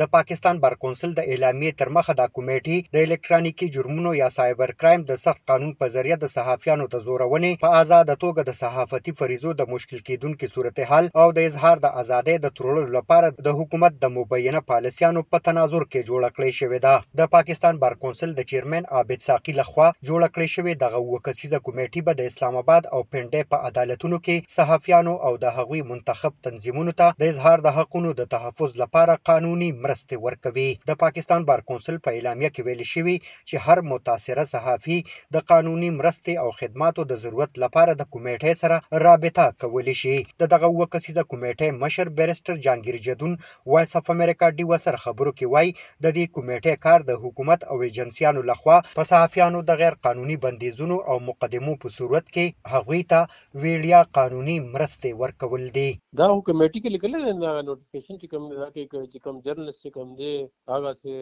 د پاکستان برکونسل د اعلامیې تر مخه دا کمیټې د الکترونیکي جرمونو یا سایبر کرایم د سخت قانون په ذریعه د صحافیانو د ځورونې، په ازاده توګه د صحافتي فریضو د مشکل کېدونکي صورتحال او د اظهار د ازادۍ د تروړلو لپاره د حکومت د مبینه پالیسیانو په تناظر کې جوړه کړې شوې ده. د پاکستان برکونسل د چیرمین عابد ساقي له خوا جوړه کړې شوې دغه اووه کسیزه کمیټي به د اسلام اباد او پنډۍ په عدالتونو کې صحافیانو او د هغوی منتخب تنظیمونو ته د اظهار د حقونو د تحفظ لپاره قانوني مرستې ورکوي د پاکستان بار کونسل په اعلامیه کې ویل شوي چې هر متاثره صحافي د قانوني مرستې او خدماتو د ضرورت لپاره د کمیټې سره رابطه کولی شي د دغه اوه کسیزه کمیټې مشر بیرسټر جانګیر جدون وایس اف امریکا ډیوه سره خبرو کې وایي د دې کمیټې کار د حکومت او ایجنسیانو لخوا په صحافیانو د غیر قانوني بندیزونو او مقدمو په صورت کې هغوی ته ویړیا قانوني مرستې ورکول دي. دا خو کمیټي کې لیکل دي دا نوټیفیکیشن چې کوم دا کې چې کوم جرنلست چې کوم دی هغه سه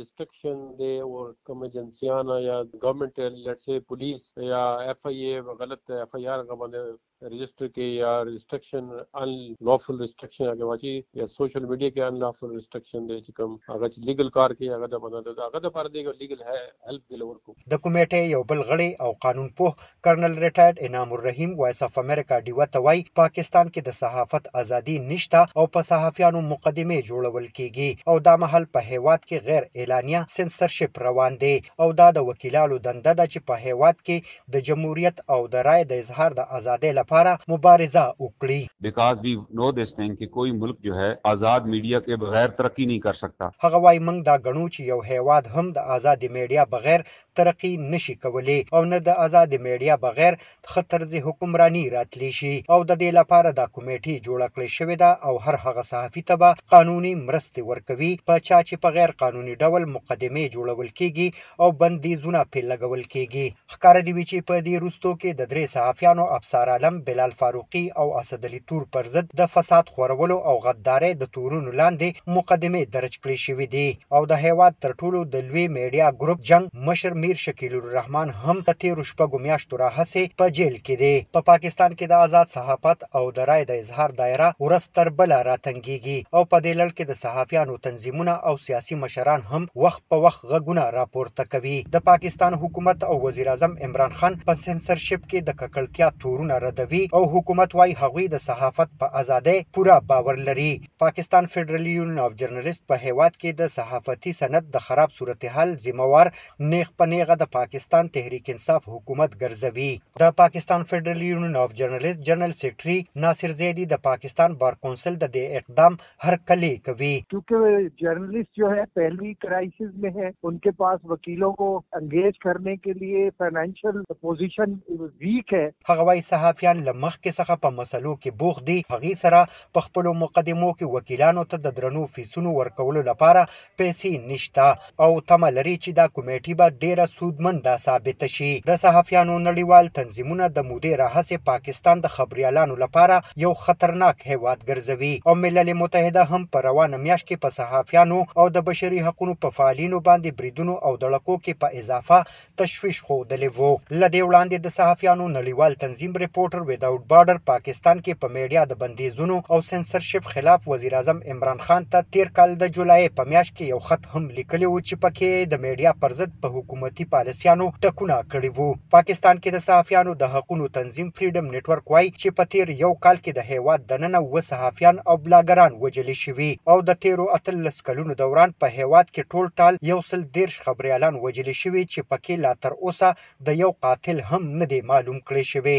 ریسټریکشن دی او کوم ایجنسیان یا ګورنمنت لیټس سی پولیس یا ایف آی ای غلط ایف آی آر باندې رجسٹر کې یا ریسټریکشن ان لافل ریسټریکشن هغه واچي یا سوشل میډیا کې ان لافل ریسټریکشن دی چې کوم هغه چې لیګل کار کوي هغه د باندې هغه د پر دی لیګل هیلپ دلور کو د کمیټې یو بل غړي او قانون پوه کرنل ریټایرډ انعام الرحیم وایس اف امریکا ډیوه ته وایي پاکستان کې د صحافت ازادي نشته او په صحافیانو مقدمې جوړول کیږي او دا مهال په هیواد کې غیر اعلانیه سنسرشپ روان دی او دا د وکیلانو دنده ده چې په هیواد کې د جمهوریت او د رای د اظهار د ازادۍ لپاره مبارزه وکړي because we know this thing چې کوئی ملک جو ہے آزاد میډیا کې بغیر ترقی نه کر سکتا هغه وایي موږ دا ګڼو چې یو هیواد هم د ازادې میډیا بغیر ترقي نشي کولي او نه د ازاد میډیا بغیر ښه طرز حکمراني راتلی شي او د دې لپاره دا کمیټي جوړه کړی شوې ده او هر هغه صحافي ته به قانوني مرستې ورکوي په چا چې په غیر قانوني ډول مقدمې جوړول کیږي او بندیزونه پې لګول کیږي ښکاره دی وی چې په دې روستو کې د درې صحافیانو ابصار عالم بلال فاروقي او اسد علي تور پر ضد د فساد خورولو او غدارۍ د تورونو لاندې مقدمې درج کړې شوې دي او د هېواد تر ټولو د لوی میډیا ګروپ جنګ مشر میر شکیل الرحمن هم په تېرو شپږو میاشتو راهسې په جېل کې دی. په پاکستان کې د ازاد صحافت او د رای د اظهار دایره ورځ تر بله راتنګېږي او په دې لړ کې د صحافیانو تنظیمونه او سیاسي مشران هم وخت په وخت غږونه راپورته کوي. د پاکستان حکومت او وزیراعظم عمران خان په سنسرشپ کې د ککړتیا تورونه ردوي او حکومت وايي هغوی د صحافت په ازادۍ پوره باور لري. پاکستان فیډرلي یونین اف جرنلست په هیواد کې د صحافتي سند د خراب صورتحال ذمه وار نیغ په نیغه د پاکستان تحریک انصاف حکومت ګرځوي د پاکستان فیډرلي یونین اف جرنلست جنرال سیکرټري ناصر زیدي د پاکستان بار کونسل د دې اقدام هر کلی کوي کیونکه جرنلست جو ہے پہلی کرائسس میں ہے ان کے پاس وکیلوں کو انگیج کرنے کے لیے فائنانشل پوزیشن ویک ہے هغه وايي صحافیان لمخ کې څخه په مسلو کې بوخ دي هغه سره په خپلو مقدمو کې وکیلانو ته د درنو فیسونو ورکولو لپاره پیسې نشته او تمه لري چې دا کمیټي به ډیره سودمنده ثابت شي د صحافیانو نړیوال تنظیمونه د مودې راهسې پاکستان د خبریالانو لپاره یو خطرناک هیواد ګرځوي او ملل متحده هم په روانه میاشت کې په صحافیانو او د بشري حقوقو په فعالینو باندې بریدونو او دړکو کې په اضافه تشویش ښودلی وو له دې وړاندې د صحافیانو نړیوال تنظیم رپورټر وداوټ بارډر پاکستان کې په میډیا د بندیزونو او سنسرشپ خلاف وزیر اعظم عمران خان ته تیر کال د جولای په میاشت کې یو خط هم لیکلی وو چې پکې د میډیا پر ضد په حکومتي پالیسیانو ټکونه کړي وو پاکستان کې د صحافیانو د حقونو تنظیم فریډم نتورک وایي چې په تیر یو کال کې د هیواد دننه و صحافیان او بلاګران وجلې شوي او د تیرو اتلس کلونو دوران په هیواد کې ټول ټال یو سل دېرش خبریالان وژل شوي چې پکې لا تر اوسه د یو قاتل هم نه دی معلوم کړی شوی.